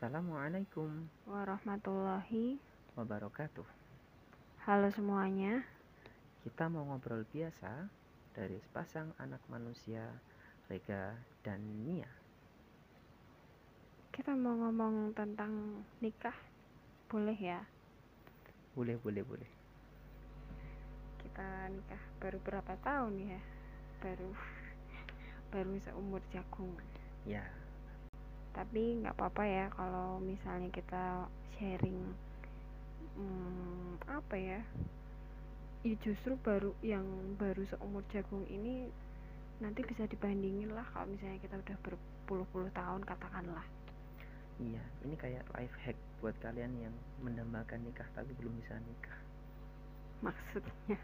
Assalamualaikum warahmatullahi wabarakatuh. Halo semuanya. Kita mau ngobrol biasa dari sepasang anak manusia, Rega dan Nia. Kita mau ngomong tentang nikah. Boleh ya? Boleh, boleh, boleh. Kita nikah baru berapa tahun ya? Baru baru seumur jagung. Ya, tapi nggak apa-apa ya kalau misalnya kita sharing hmm, apa ya ya justru baru yang baru seumur jagung ini nanti bisa dibandingin lah kalau misalnya kita udah berpuluh-puluh tahun katakanlah. Iya ini kayak life hack buat kalian yang mendambakan nikah tapi belum bisa nikah. Maksudnya.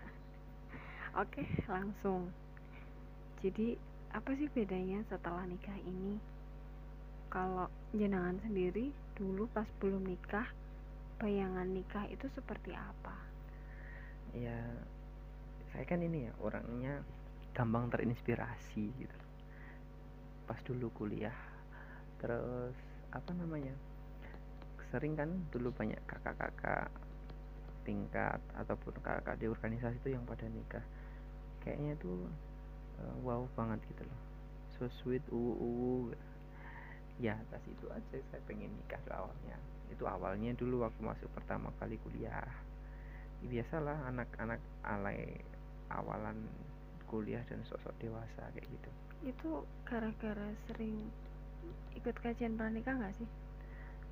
Oke langsung. Jadi apa sih bedanya setelah nikah ini kalau jenengan sendiri dulu pas belum nikah bayangan nikah itu seperti apa? Ya saya kan ini ya orangnya gampang terinspirasi gitu. Pas dulu kuliah terus apa namanya sering kan dulu banyak kakak-kakak tingkat ataupun kakak di organisasi itu yang pada nikah. Kayaknya tuh uh, wow banget gitu loh. So sweet uh, uh, ya atas itu aja saya pengen nikah tuh awalnya. Itu awalnya dulu waktu masuk pertama kali kuliah. Biasalah anak-anak alay awalan kuliah dan sosok dewasa kayak gitu. Itu gara-gara sering ikut kajian pranikah nggak sih?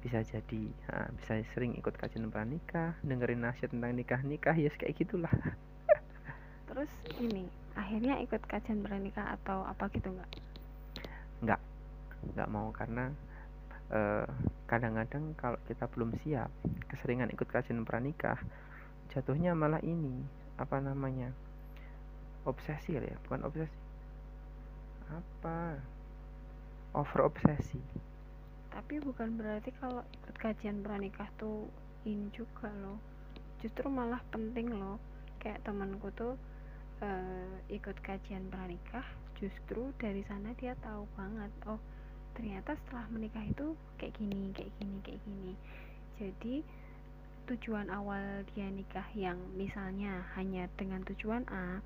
Bisa jadi. Nah, bisa sering ikut kajian pranikah dengerin nasihat tentang nikah nikah ya yes, kayak gitulah. Terus ini akhirnya ikut kajian pranikah atau apa gitu nggak? Nggak nggak mau karena eh, kadang-kadang kalau kita belum siap keseringan ikut kajian pranikah jatuhnya malah ini apa namanya obsesi ya bukan obsesi. Apa? Over obsesi tapi bukan berarti kalau ikut kajian pranikah tuh ini juga loh. Justru malah penting loh. Kayak temanku tuh uh, ikut kajian pranikah justru dari sana dia tahu banget oh ternyata setelah menikah itu kayak gini kayak gini kayak gini. Jadi tujuan awal dia nikah yang misalnya hanya dengan tujuan A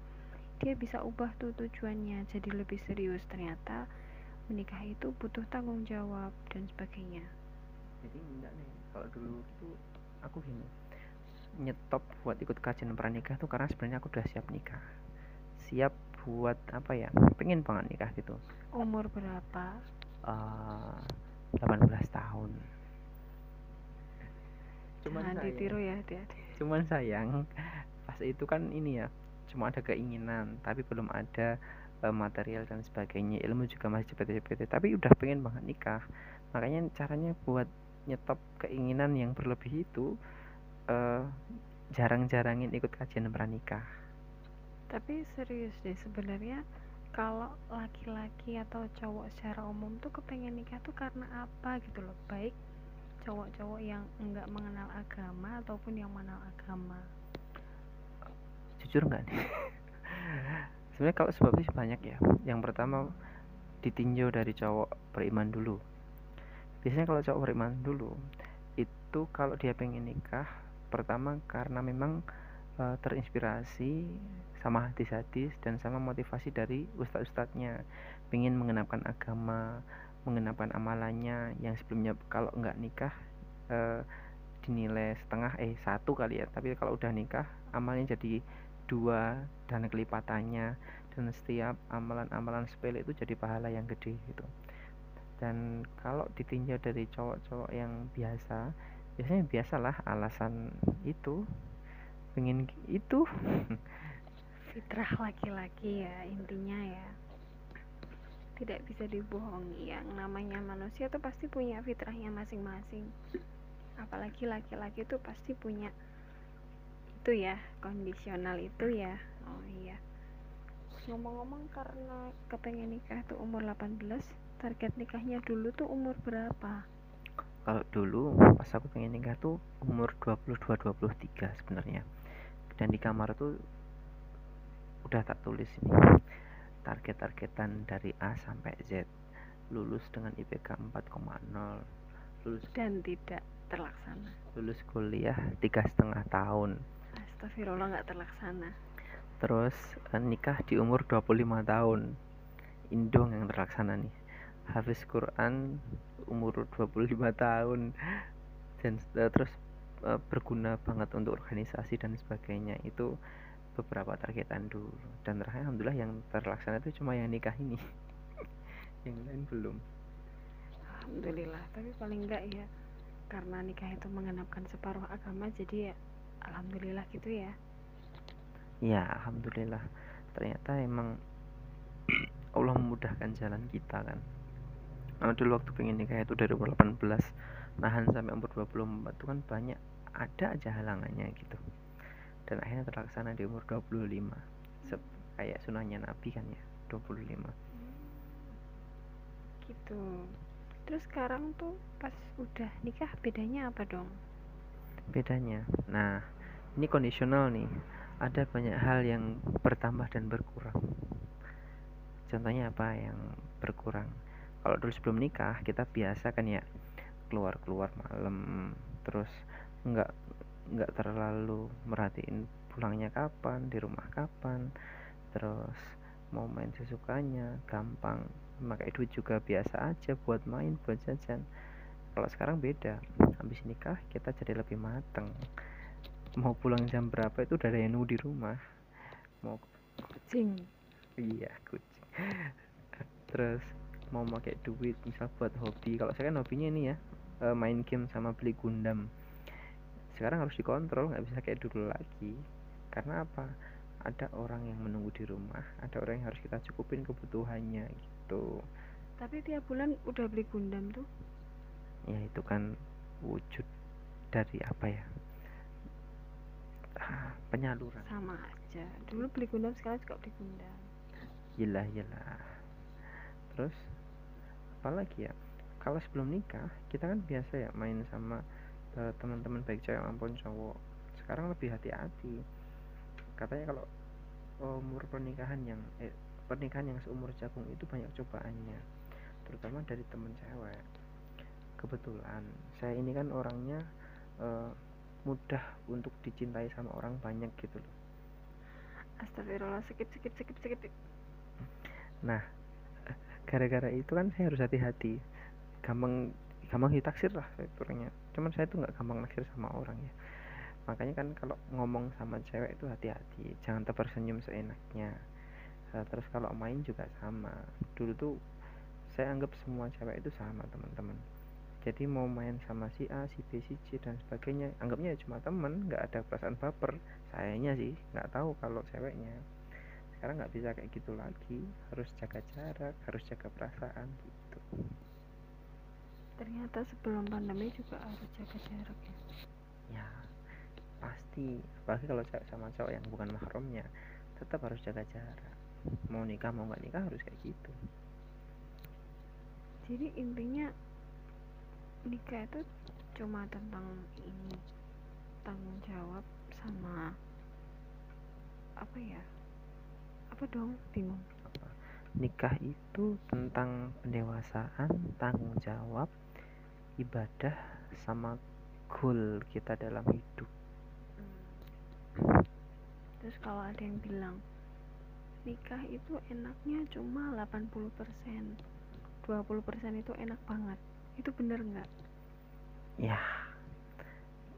dia bisa ubah tuh tujuannya jadi lebih serius. Ternyata menikah itu butuh tanggung jawab dan sebagainya. Jadi enggak nih kalau dulu tuh aku gini nyetop buat ikut kajian pranikah tuh karena sebenarnya aku udah siap nikah. Siap buat apa ya pengen banget nikah gitu. Umur berapa uh, eh, 18 tahun. Cuman sayang, ditiru ya hati-hati. Cuman sayang pas itu kan ini ya cuma ada keinginan tapi belum ada uh, material dan sebagainya. Ilmu juga masih cepet-cepet. Tapi udah pengen banget nikah. Makanya caranya buat nyetop keinginan yang berlebih itu uh, jarang-jarangin ikut kajian pranikah. Tapi serius deh sebenarnya kalau laki-laki atau cowok secara umum tuh kepengen nikah tuh karena apa gitu loh? Baik cowok-cowok yang enggak mengenal agama ataupun yang mengenal agama. Jujur nggak nih? Sebenarnya kalau sebabnya banyak ya. Yang pertama ditinjau dari cowok beriman dulu. Biasanya kalau cowok beriman dulu itu kalau dia pengen nikah pertama karena memang uh, terinspirasi sama hadis-hadis dan sama motivasi dari ustadz-ustadznya. Pengen mengenapkan agama mengenapkan amalannya. Yang sebelumnya kalau nggak nikah uh, dinilai setengah eh satu kali ya. Tapi kalau udah nikah amalnya jadi dua dan kelipatannya. Dan setiap amalan-amalan sepele itu jadi pahala yang gede gitu. Dan kalau ditinjau dari cowok-cowok yang biasa biasanya biasalah alasan itu. Pengen itu fitrah laki-laki ya intinya ya. Tidak bisa dibohongi yang namanya manusia tuh pasti punya fitrahnya masing-masing. Apalagi laki-laki tuh pasti punya itu ya kondisional itu ya. Oh iya. Ngomong-ngomong karena kepengen nikah tuh umur 18 target nikahnya dulu tuh umur berapa? Kalau dulu pas aku pengen nikah tuh umur 22 23 sebenarnya. Dan di kamar tuh udah tak tulis ini. Target-targetan dari A sampai Z. Lulus dengan IPK 4,0 lulus dan tidak terlaksana. Lulus kuliah tiga setengah tahun. Astagfirullah nggak terlaksana. Terus eh, nikah di umur 25 tahun. Indong yang terlaksana nih. Hafiz Quran umur 25 tahun. Dan eh, terus eh, berguna banget untuk organisasi dan sebagainya. Itu beberapa targetan dulu. Dan terakhir alhamdulillah yang terlaksana itu cuma yang nikah ini. Yang lain belum. Alhamdulillah tapi paling enggak ya karena nikah itu mengenapkan separuh agama jadi ya Alhamdulillah gitu ya. Ya alhamdulillah. Ternyata emang Allah memudahkan jalan kita kan. Nah, dulu waktu pengen nikah itu dari umur 18 nahan sampai umur 24 itu kan banyak ada aja halangannya gitu dan akhirnya terlaksana di umur 25 Sep, kayak sunahnya Nabi kan ya 25 gitu. Terus sekarang tuh pas udah nikah bedanya apa dong? Bedanya. Nah ini kondisional nih. Ada banyak hal yang bertambah dan berkurang. Contohnya apa yang berkurang? Kalau dulu sebelum nikah kita biasa kan ya keluar keluar malam terus nggak nggak terlalu merhatiin pulangnya kapan di rumah kapan terus mau main sesukanya gampang pakai duit juga biasa aja buat main buat jajan. Kalau sekarang beda habis nikah kita jadi lebih mateng. Mau pulang jam berapa itu udah ada yang nunggu di rumah. Mau kucing. Iya kucing. Terus mau pakai duit misal buat hobi. Kalau saya kan hobinya ini ya eh, main game sama beli gundam sekarang harus dikontrol nggak bisa kayak dulu lagi. Karena apa? Ada orang yang menunggu di rumah ada orang yang harus kita cukupin kebutuhannya gitu. Tapi tiap bulan udah beli gundam tuh? Ya itu kan wujud dari apa ya? Ah, penyaluran. Sama aja. Dulu beli gundam sekarang juga beli gundam. Yelah yelah Terus Apalagi ya? Kalau sebelum nikah Kita kan biasa ya main sama eh, Teman-teman baik cewek maupun cowok. Sekarang lebih hati-hati. Katanya kalau Umur pernikahan yang eh, Pernikahan yang seumur jagung itu banyak cobaannya Terutama dari temen cewek. Kebetulan Saya ini kan orangnya eh, Mudah untuk dicintai sama orang banyak gitu loh. Astagfirullah skip skip skip skip Nah, gara-gara itu kan saya harus hati-hati. Gampang gampang ditaksir lah orangnya. Cuman saya tuh nggak gampang naksir sama orang ya. Makanya kan kalau ngomong sama cewek itu hati-hati, jangan tersenyum seenaknya. Nah, terus kalau main juga sama. Dulu tuh saya anggap semua cewek itu sama teman-teman. Jadi mau main sama si A, si B, si C dan sebagainya, anggapnya ya cuma temen, nggak ada perasaan baper. Sayanya sih nggak tahu kalau ceweknya sekarang nggak bisa kayak gitu lagi harus jaga jarak harus jaga perasaan gitu ternyata sebelum pandemi juga harus jaga jarak ya. Ya pasti. Apalagi kalau cewek sama cowok yang bukan mahramnya tetap harus jaga jarak. Mau nikah mau nggak nikah harus kayak gitu. Jadi intinya nikah itu cuma tentang ini tanggung jawab sama apa ya? Apa dong? Bingung. Apa? Nikah itu tentang pendewasaan tanggung jawab ibadah sama goal kita dalam hidup. Terus kalau ada yang bilang nikah itu enaknya cuma 80% 20% itu enak banget. Itu bener nggak? Ya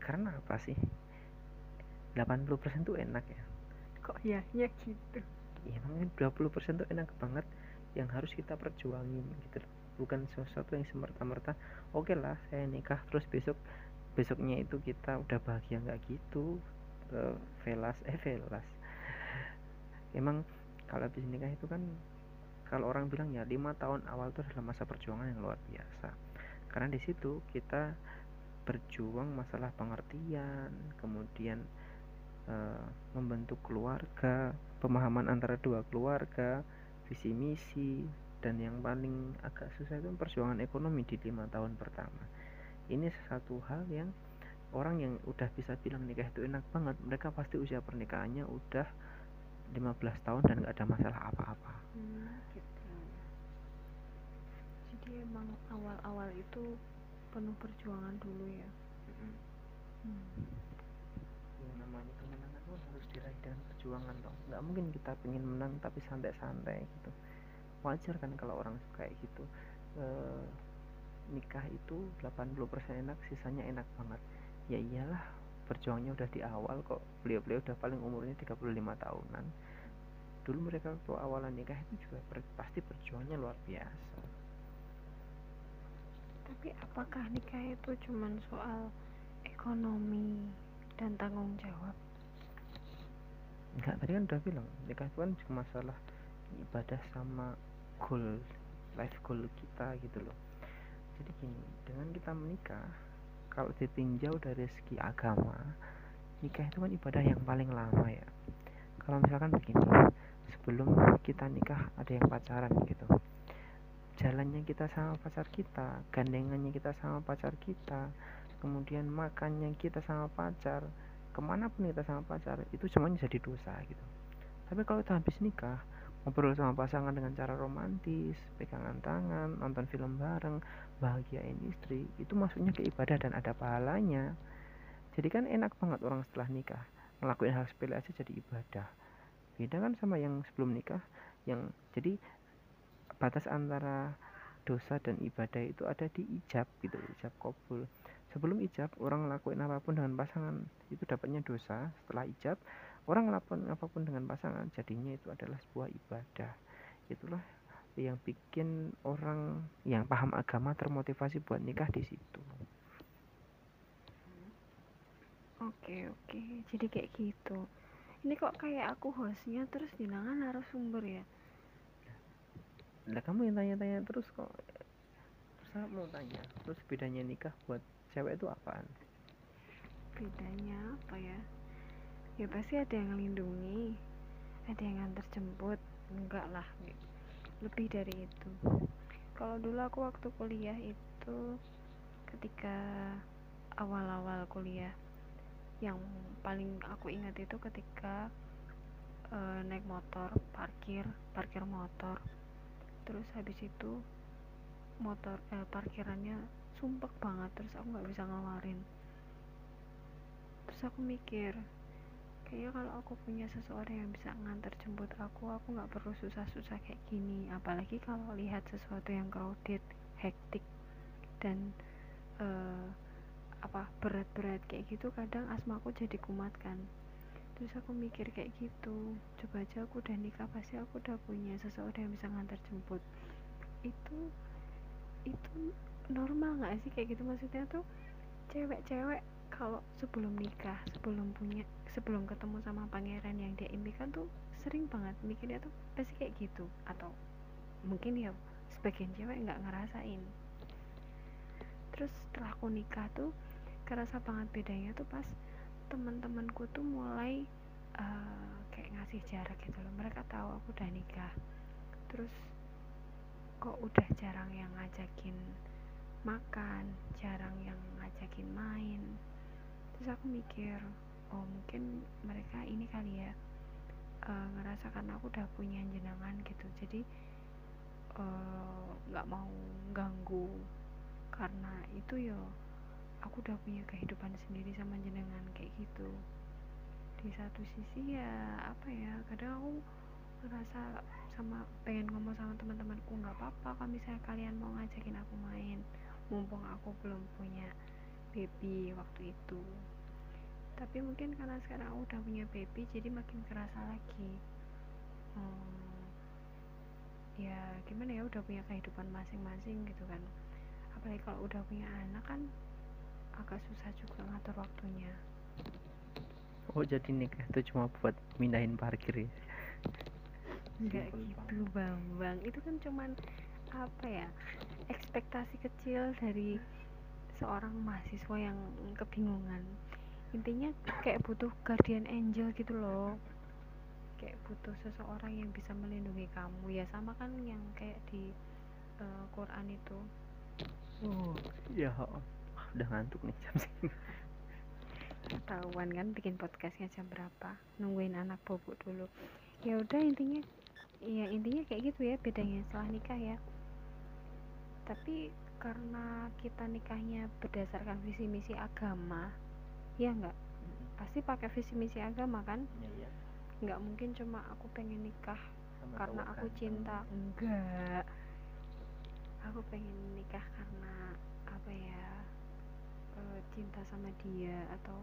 karena apa sih? 80% tuh enak ya? Kok ya ya gitu? Ya namanya 20% tuh enak banget yang harus kita perjuangin gitu loh. Bukan sesuatu yang semerta-merta oke lah saya nikah terus besok besoknya itu kita udah bahagia. Nggak gitu uh, velas eh velas. Emang kalau habis nikah itu kan kalau orang bilang ya lima tahun awal itu adalah masa perjuangan yang luar biasa. Karena di situ kita berjuang masalah pengertian kemudian uh, membentuk keluarga pemahaman antara dua keluarga visi misi dan yang paling agak susah itu perjuangan ekonomi di lima tahun pertama. Ini sesuatu hal yang orang yang udah bisa bilang nikah itu enak banget mereka pasti usia pernikahannya udah 15 tahun dan nggak ada masalah apa-apa. Hmm, gitu. Jadi emang awal-awal itu penuh perjuangan dulu ya? Hmm. yang namanya kemenangan harus diraih dengan perjuangan dong. Nggak mungkin kita pengen menang tapi santai-santai gitu wajar kan kalau orang kayak gitu. E, nikah itu 80% enak sisanya enak banget. Ya iyalah perjuangannya udah di awal kok. Beliau-beliau udah paling umurnya 35 tahunan. Dulu mereka waktu awalan nikah itu juga ber, pasti perjuangannya luar biasa. Tapi apakah nikah itu cuman soal ekonomi dan tanggung jawab? Enggak tadi kan udah bilang nikah itu kan cuma masalah ibadah sama goal life goal kita gitu loh. Jadi gini dengan kita menikah kalau ditinjau dari segi agama nikah itu kan ibadah yang paling lama ya. Kalau misalkan begini sebelum kita nikah ada yang pacaran gitu. Jalannya kita sama pacar kita gandengannya kita sama pacar kita kemudian makannya kita sama pacar ke mana pun kita sama pacar itu semuanya jadi dosa gitu. Tapi kalau kita habis nikah ngobrol sama pasangan dengan cara romantis pegangan tangan nonton film bareng bahagiain istri itu maksudnya ke ibadah dan ada pahalanya. Jadi kan enak banget orang setelah nikah ngelakuin hal sepele aja jadi ibadah. Beda kan sama yang sebelum nikah yang jadi batas antara dosa dan ibadah itu ada di ijab gitu ijab kabul. Sebelum ijab orang ngelakuin apa pun dengan pasangan itu dapatnya dosa. Setelah ijab orang ngelakuin apa pun dengan pasangan jadinya itu adalah sebuah ibadah. Itulah yang bikin orang yang paham agama termotivasi buat nikah di situ. Oke oke. Jadi kayak gitu. Ini kok kayak aku hostnya terus dinangan narasumber ya? Lah kamu yang tanya-tanya terus kok. Saya mau tanya? Terus bedanya nikah buat cewek itu apaan? Bedanya apa ya ya pasti ada yang melindungi ada yang antar jemput. Enggak lah lebih dari itu. Kalau dulu aku waktu kuliah itu ketika awal-awal kuliah yang paling aku ingat itu ketika uh, naik motor parkir parkir motor. Terus habis itu motor eh, parkirannya sumpek banget terus aku nggak bisa ngeluarin. Terus aku mikir kayaknya kalau aku punya seseorang yang bisa ngantar jemput aku aku nggak perlu susah-susah kayak gini. Apalagi kalau lihat sesuatu yang crowded hektik dan uh, apa berat-berat kayak gitu kadang asmaku jadi kumat kan. Terus aku mikir kayak gitu coba aja aku udah nikah pasti aku udah punya seseorang yang bisa ngantar jemput. Itu itu normal nggak sih kayak gitu? Maksudnya tuh cewek-cewek kalau sebelum nikah sebelum punya sebelum ketemu sama pangeran yang dia impikan tuh sering banget mikirnya tuh pasti kayak gitu. Atau mungkin ya sebagian cewek nggak ngerasain. Terus setelah aku nikah tuh kerasa banget bedanya tuh pas teman-temanku tuh mulai uh, kayak ngasih jarak gitu loh. Mereka tahu aku udah nikah. Terus kok udah jarang yang ngajakin makan jarang yang ngajakin main terus aku mikir oh mungkin mereka ini kali ya uh, ngerasa karena aku udah punya jenengan gitu. Jadi nggak uh, mau ganggu. Karena itu yo aku udah punya kehidupan sendiri sama jenengan kayak gitu. Di satu sisi ya apa ya kadang aku ngerasa sama pengen ngomong sama teman-temanku nggak apa-apa. Kalau misalnya kalian mau ngajakin aku main mumpung aku belum punya baby waktu itu. Tapi mungkin karena sekarang aku udah punya baby jadi makin kerasa lagi. Hmm, ya gimana ya udah punya kehidupan masing-masing gitu kan. Apalagi kalau udah punya anak kan agak susah juga ngatur waktunya. Oh jadi nikah itu cuma buat mindahin parkir ya? Enggak gitu bang bang itu kan cuman apa ya ekspektasi kecil dari seorang mahasiswa yang kebingungan. Intinya kayak butuh guardian angel gitu loh. Kayak butuh seseorang yang bisa melindungi kamu. Ya sama kan yang kayak di uh, Quran itu. Oh ya udah ngantuk nih jam segini. Ketahuan kan bikin podcastnya jam berapa. Nungguin anak bobo dulu. Ya udah intinya ya intinya kayak gitu ya bedanya setelah nikah ya. Tapi karena kita nikahnya berdasarkan visi misi agama ya enggak pasti pakai visi misi agama kan? Ya, ya. nggak mungkin cuma aku pengen nikah Sama karena aku ganteng. cinta. Enggak aku pengen nikah karena apa ya eh, cinta sama dia atau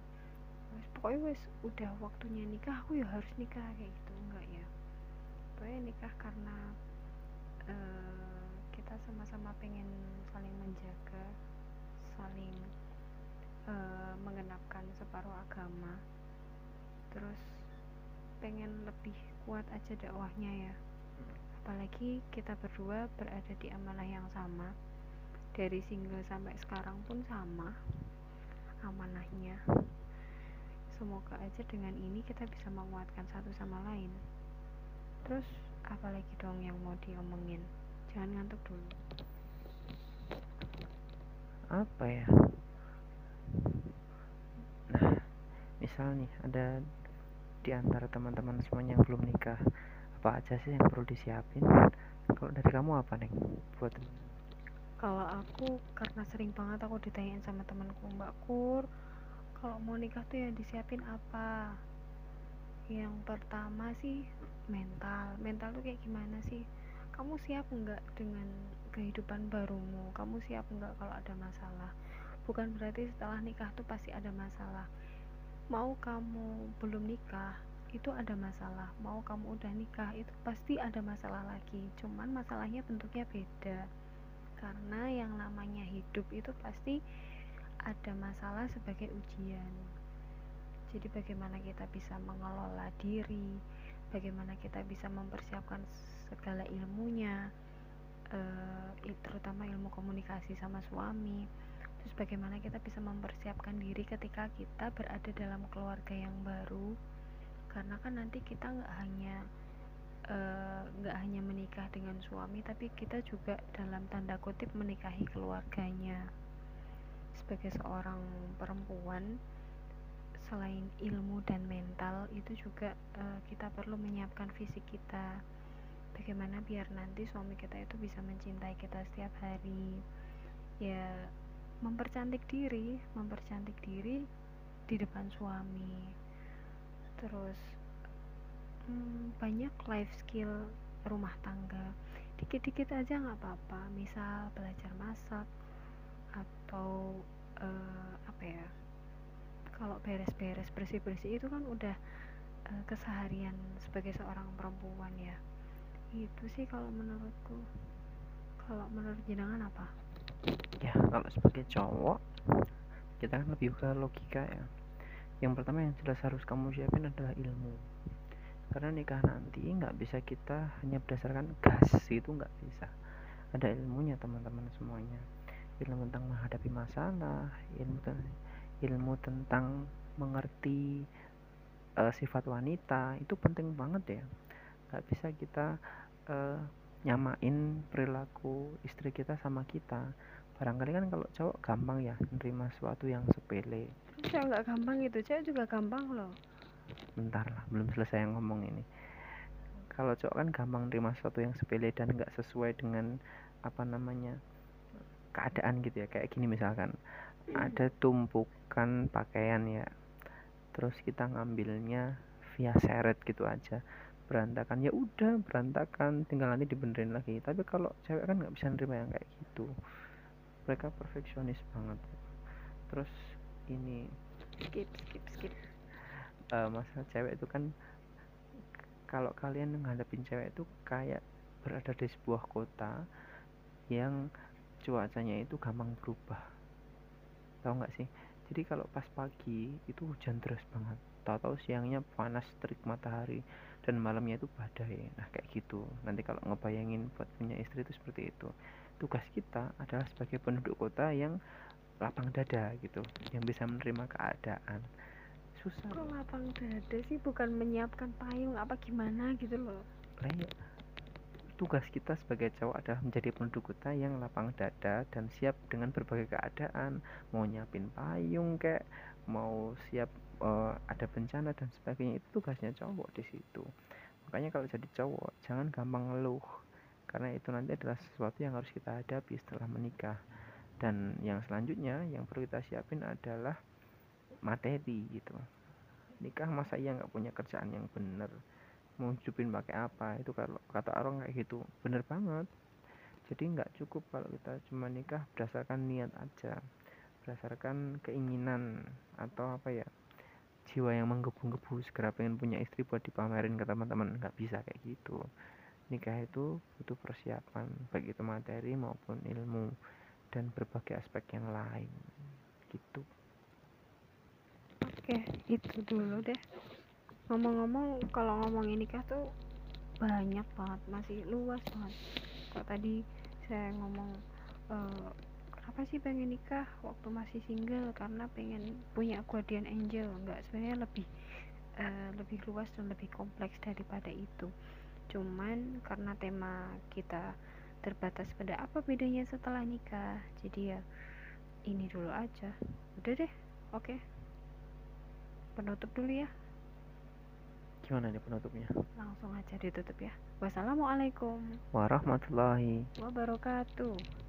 wes, pokoknya wes udah waktunya nikah aku ya harus nikah kayak gitu enggak ya? Pokoknya nikah karena eh, kita sama-sama pengen saling menjaga saling eh, mengenapkan separuh agama. Terus pengen lebih kuat aja dakwahnya ya. Apalagi kita berdua berada di amanah yang sama. Dari single sampai sekarang pun sama amanahnya. Semoga aja dengan ini kita bisa menguatkan satu sama lain. Terus apalagi dong yang mau diomongin jangan ngantuk dulu. Apa ya? Nah misal nih ada di antara teman-teman semuanya yang belum nikah apa aja sih yang perlu disiapin? Kalau dari kamu apa nih buat kalau aku karena sering banget aku ditanyain sama temanku Mbak Kur kalau mau nikah tuh yang disiapin apa? Yang pertama sih mental. Mental tuh kayak gimana sih kamu siap nggak dengan kehidupan barumu? Kamu siap nggak kalau ada masalah? Bukan berarti setelah nikah tuh pasti ada masalah. Mau kamu belum nikah itu ada masalah. Mau kamu udah nikah itu pasti ada masalah lagi. Cuman masalahnya bentuknya beda. Karena yang namanya hidup itu pasti ada masalah sebagai ujian. Jadi bagaimana kita bisa mengelola diri? Bagaimana kita bisa mempersiapkan segala ilmunya eh, terutama ilmu komunikasi sama suami. Terus bagaimana kita bisa mempersiapkan diri ketika kita berada dalam keluarga yang baru? Karena kan nanti kita nggak hanya eh, nggak uh, hanya menikah dengan suami tapi kita juga dalam tanda kutip menikahi keluarganya. Sebagai seorang perempuan selain ilmu dan mental itu juga uh, kita perlu menyiapkan fisik kita bagaimana biar nanti suami kita itu bisa mencintai kita setiap hari. Ya mempercantik diri mempercantik diri di depan suami. Terus hmm, banyak life skill rumah tangga. Dikit-dikit aja nggak apa-apa. Misal belajar masak atau uh, apa ya kalau beres-beres bersih-bersih itu kan udah uh, keseharian sebagai seorang perempuan ya itu sih kalau menurutku. Kalau menurut jenengan apa? Ya kalau sebagai cowok kita kan lebih ke logika ya. Yang pertama yang jelas harus kamu siapin adalah ilmu. Karena nikah nanti nggak bisa kita hanya berdasarkan gas itu nggak bisa. Ada ilmunya teman-teman semuanya. Ilmu tentang menghadapi masalah ilmu ilmu tentang mengerti uh, sifat wanita itu penting banget ya nggak bisa kita uh, nyamain perilaku istri kita sama kita. Barangkali kan kalau cowok gampang ya menerima sesuatu yang sepele. Cewek nggak gampang gitu. Cewek juga gampang loh. Bentar lah belum selesai yang ngomong ini. Kalau cowok kan gampang terima sesuatu yang sepele dan nggak sesuai dengan apa namanya keadaan gitu ya. Kayak gini misalkan ada tumpukan pakaian ya. Terus kita ngambilnya via seret gitu aja berantakan. Ya udah berantakan tinggal nanti dibenerin lagi. Tapi kalau cewek kan nggak bisa nerima yang kayak gitu. Mereka perfeksionis banget. Terus ini skip skip skip. Uh, masalah cewek itu kan kalau kalian menghadapin cewek itu kayak berada di sebuah kota yang cuacanya itu gampang berubah. Tahu nggak sih? Jadi kalau pas pagi itu hujan deras banget. Tahu-tahu siangnya panas terik matahari dan malamnya itu badai. Nah kayak gitu. Nanti kalau ngebayangin buat punya istri itu seperti itu. Tugas kita adalah sebagai penduduk kota yang lapang dada gitu yang bisa menerima keadaan. Susah. Kok lapang dada sih? Bukan menyiapkan payung apa gimana gitu loh. Lah ya tugas kita sebagai cowok adalah menjadi penduduk kota yang lapang dada dan siap dengan berbagai keadaan. Mau nyiapin payung kayak mau siap uh, ada bencana dan sebagainya itu tugasnya cowok di situ. Makanya kalau jadi cowok jangan gampang ngeluh karena itu nanti adalah sesuatu yang harus kita hadapi setelah menikah. Dan yang selanjutnya yang perlu kita siapin adalah materi gitu. Nikah masa iya nggak punya kerjaan yang bener? Mau hidupin pakai apa? Itu kalau kata orang kayak gitu bener banget. Jadi nggak cukup kalau kita cuma nikah berdasarkan niat aja berdasarkan keinginan atau apa ya jiwa yang menggebu-gebu segera pengen punya istri buat dipamerin ke teman-teman. Nggak bisa kayak gitu. Nikah itu butuh persiapan baik itu materi maupun ilmu dan berbagai aspek yang lain. Gitu. Oke itu dulu deh. Ngomong-ngomong kalau ngomongin nikah tuh banyak banget masih luas banget. Kok tadi saya ngomong uh, kenapa sih pengen nikah waktu masih single karena pengen punya guardian angel. Enggak sebenarnya lebih uh, lebih luas dan lebih kompleks daripada itu. Cuman karena tema kita terbatas pada apa bedanya setelah nikah jadi ya ini dulu aja. Udah deh oke. Okay. penutup dulu ya. Gimana nih penutupnya? Langsung aja ditutup ya. Wassalamualaikum. Warahmatullahi wabarakatuh